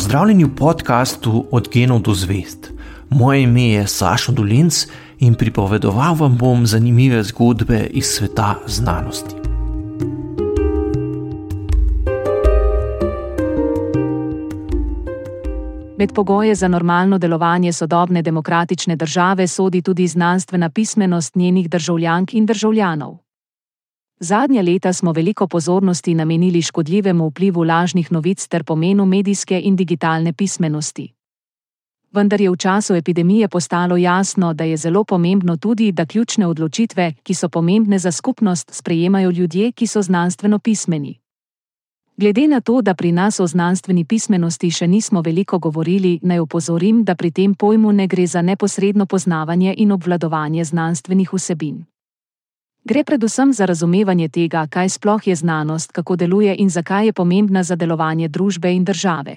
Pozdravljeni v podkastu Od genov do zvest. Moje ime je Sašo Dolinc in pripovedoval vam bom zanimive zgodbe iz sveta znanosti. Med pogoje za normalno delovanje sodobne demokratične države sodi tudi znanstvena pismenost njenih državljank in državljanov. Zadnja leta smo veliko pozornosti namenili škodljivemu vplivu lažnih novic ter pomenu medijske in digitalne pismenosti. Vendar je v času epidemije postalo jasno, da je zelo pomembno tudi, da ključne odločitve, ki so pomembne za skupnost, sprejemajo ljudje, ki so znanstveno pismeni. Glede na to, da pri nas o znanstveni pismenosti še nismo veliko govorili, naj opozorim, da pri tem pojmu ne gre za neposredno poznavanje in obvladovanje znanstvenih vsebin. Gre predvsem za razumevanje tega, kaj sploh je znanost, kako deluje in zakaj je pomembna za delovanje družbe in države.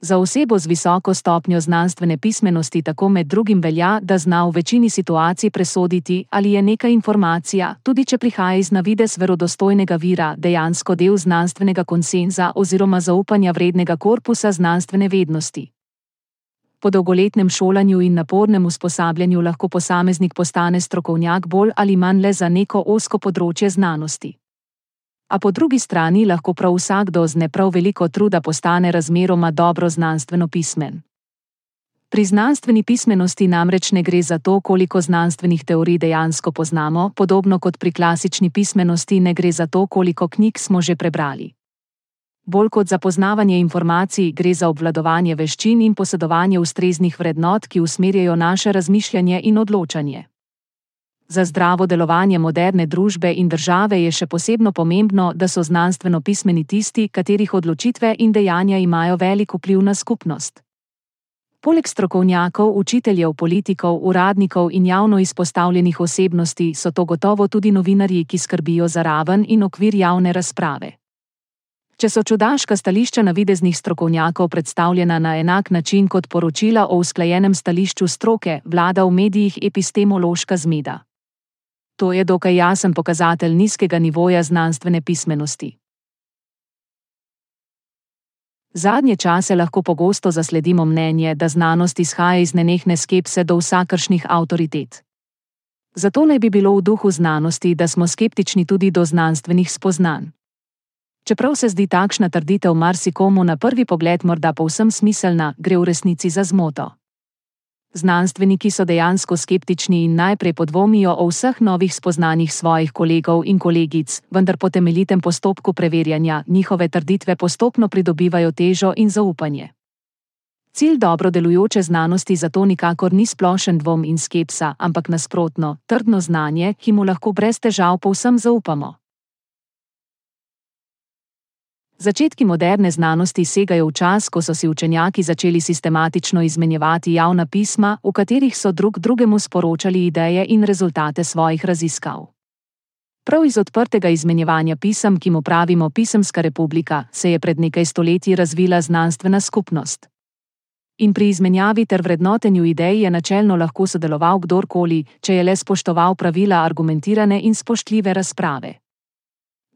Za osebo z visoko stopnjo znanstvene pismenosti tako med drugim velja, da zna v večini situacij presoditi, ali je neka informacija, tudi če prihaja iz navides verodostojnega vira, dejansko del znanstvenega konsenza oziroma zaupanja vrednega korpusa znanstvene vednosti. Po dolgoletnem šolanju in napornem usposabljanju lahko posameznik postane strokovnjak bolj ali manj le za neko osko področje znanosti. A po drugi strani lahko prav vsakdo z ne prav veliko truda postane razmeroma dobro znanstveno pismen. Pri znanstveni pismenosti namreč ne gre za to, koliko znanstvenih teorij dejansko poznamo, podobno kot pri klasični pismenosti ne gre za to, koliko knjig smo že prebrali. Bolj kot za poznavanje informacij, gre za obvladovanje veščin in posedovanje ustreznih vrednot, ki usmerjajo naše razmišljanje in odločanje. Za zdravo delovanje moderne družbe in države je še posebno pomembno, da so znanstveno pismeni tisti, katerih odločitve in dejanja imajo velik vpliv na skupnost. Poleg strokovnjakov, učiteljev, politikov, uradnikov in javno izpostavljenih osebnosti so to gotovo tudi novinarji, ki skrbijo za raven in okvir javne razprave. Če so čudaška stališča navideznih strokovnjakov predstavljena na enak način kot poročila o usklajenem stališču stroke, vlada v medijih epistemološka zmeda. To je dokaj jasen pokazatelj nizkega nivoja znanstvene pismenosti. Zadnje čase lahko pogosto zasledimo mnenje, da znanost izhaja iz nenehne skepse do vsakršnih avtoritet. Zato naj bi bilo v duhu znanosti, da smo skeptični tudi do znanstvenih spoznanj. Čeprav se zdi takšna trditev marsikomu na prvi pogled morda povsem smiselna, gre v resnici za zmoto. Znanstveniki so dejansko skeptični in najprej podvomijo o vseh novih spoznanjih svojih kolegov in kolegic, vendar po temeljitem postopku preverjanja njihove trditve postopno pridobivajo težo in zaupanje. Cilj dobro delujoče znanosti zato nikakor ni splošen dvom in skepsa, ampak nasprotno, trdno znanje, ki mu lahko brez težav povsem zaupamo. Začetki moderne znanosti segajo v čas, ko so si učenjaki začeli sistematično izmenjevati javna pisma, v katerih so drug drugemu sporočali ideje in rezultate svojih raziskav. Prav iz odprtega izmenjevanja pisem, ki mu pravimo Pisemska republika, se je pred nekaj stoletji razvila znanstvena skupnost. In pri izmenjavi ter vrednotenju idej je načelno lahko sodeloval kdorkoli, če je le spoštoval pravila argumentirane in spoštljive razprave.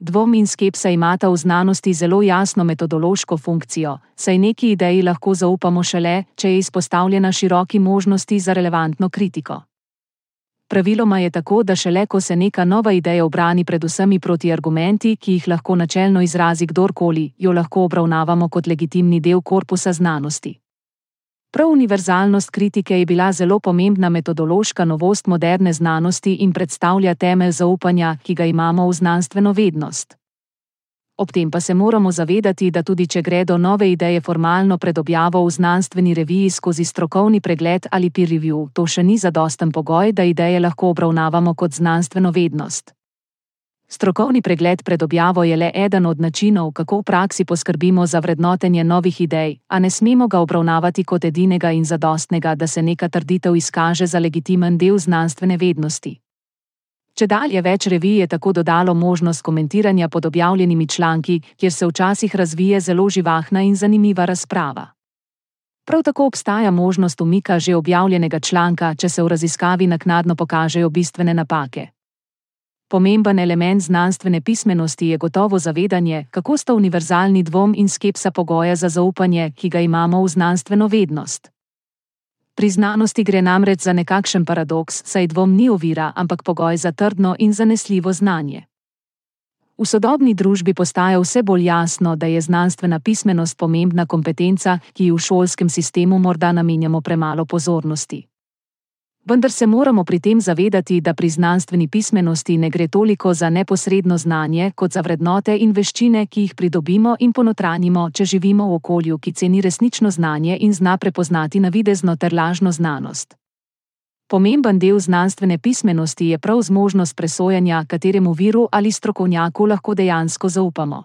Dvom in skepsa imata v znanosti zelo jasno metodološko funkcijo, saj neki ideji lahko zaupamo šele, če je izpostavljena široki možnosti za relevantno kritiko. Praviloma je tako, da šele ko se neka nova ideja obrani pred vsemi proti argumenti, ki jih lahko načelno izrazi kdorkoli, jo lahko obravnavamo kot legitimni del korpusa znanosti. Prav univerzalnost kritike je bila zelo pomembna metodološka novost moderne znanosti in predstavlja temelj zaupanja, ki ga imamo v znanstveno vednost. Ob tem pa se moramo zavedati, da tudi če gredo nove ideje formalno pred objavo v znanstveni reviji skozi strokovni pregled ali peer review, to še ni zadosten pogoj, da ideje lahko obravnavamo kot znanstveno vednost. Strokovni pregled pred objavo je le eden od načinov, kako v praksi poskrbimo za vrednotenje novih idej, a ne smemo ga obravnavati kot edinega in zadostnega, da se neka trditev izkaže za legitimen del znanstvene vednosti. Če dalje več revij je tako dodalo možnost komentiranja pod objavljenimi članki, kjer se včasih razvije zelo živahna in zanimiva razprava. Prav tako obstaja možnost umika že objavljenega članka, če se v raziskavi naknadno pokažejo bistvene napake. Pomemben element znanstvene pismenosti je gotovo zavedanje, kako sta univerzalni dvom in skepsa pogoja za zaupanje, ki ga imamo v znanstveno vednost. Pri znanosti gre namreč za nekakšen paradoks, saj dvom ni ovira, ampak pogoj za trdno in zanesljivo znanje. V sodobni družbi postaja vse bolj jasno, da je znanstvena pismenost pomembna kompetenca, ki ji v šolskem sistemu morda namenjamo premalo pozornosti vendar se moramo pri tem zavedati, da pri znanstveni pismenosti ne gre toliko za neposredno znanje, kot za vrednote in veščine, ki jih pridobimo in ponotranimo, če živimo v okolju, ki ceni resnično znanje in zna prepoznati navidezno ter lažno znanost. Pomemben del znanstvene pismenosti je prav zmožnost presojanja, kateremu viru ali strokovnjaku lahko dejansko zaupamo.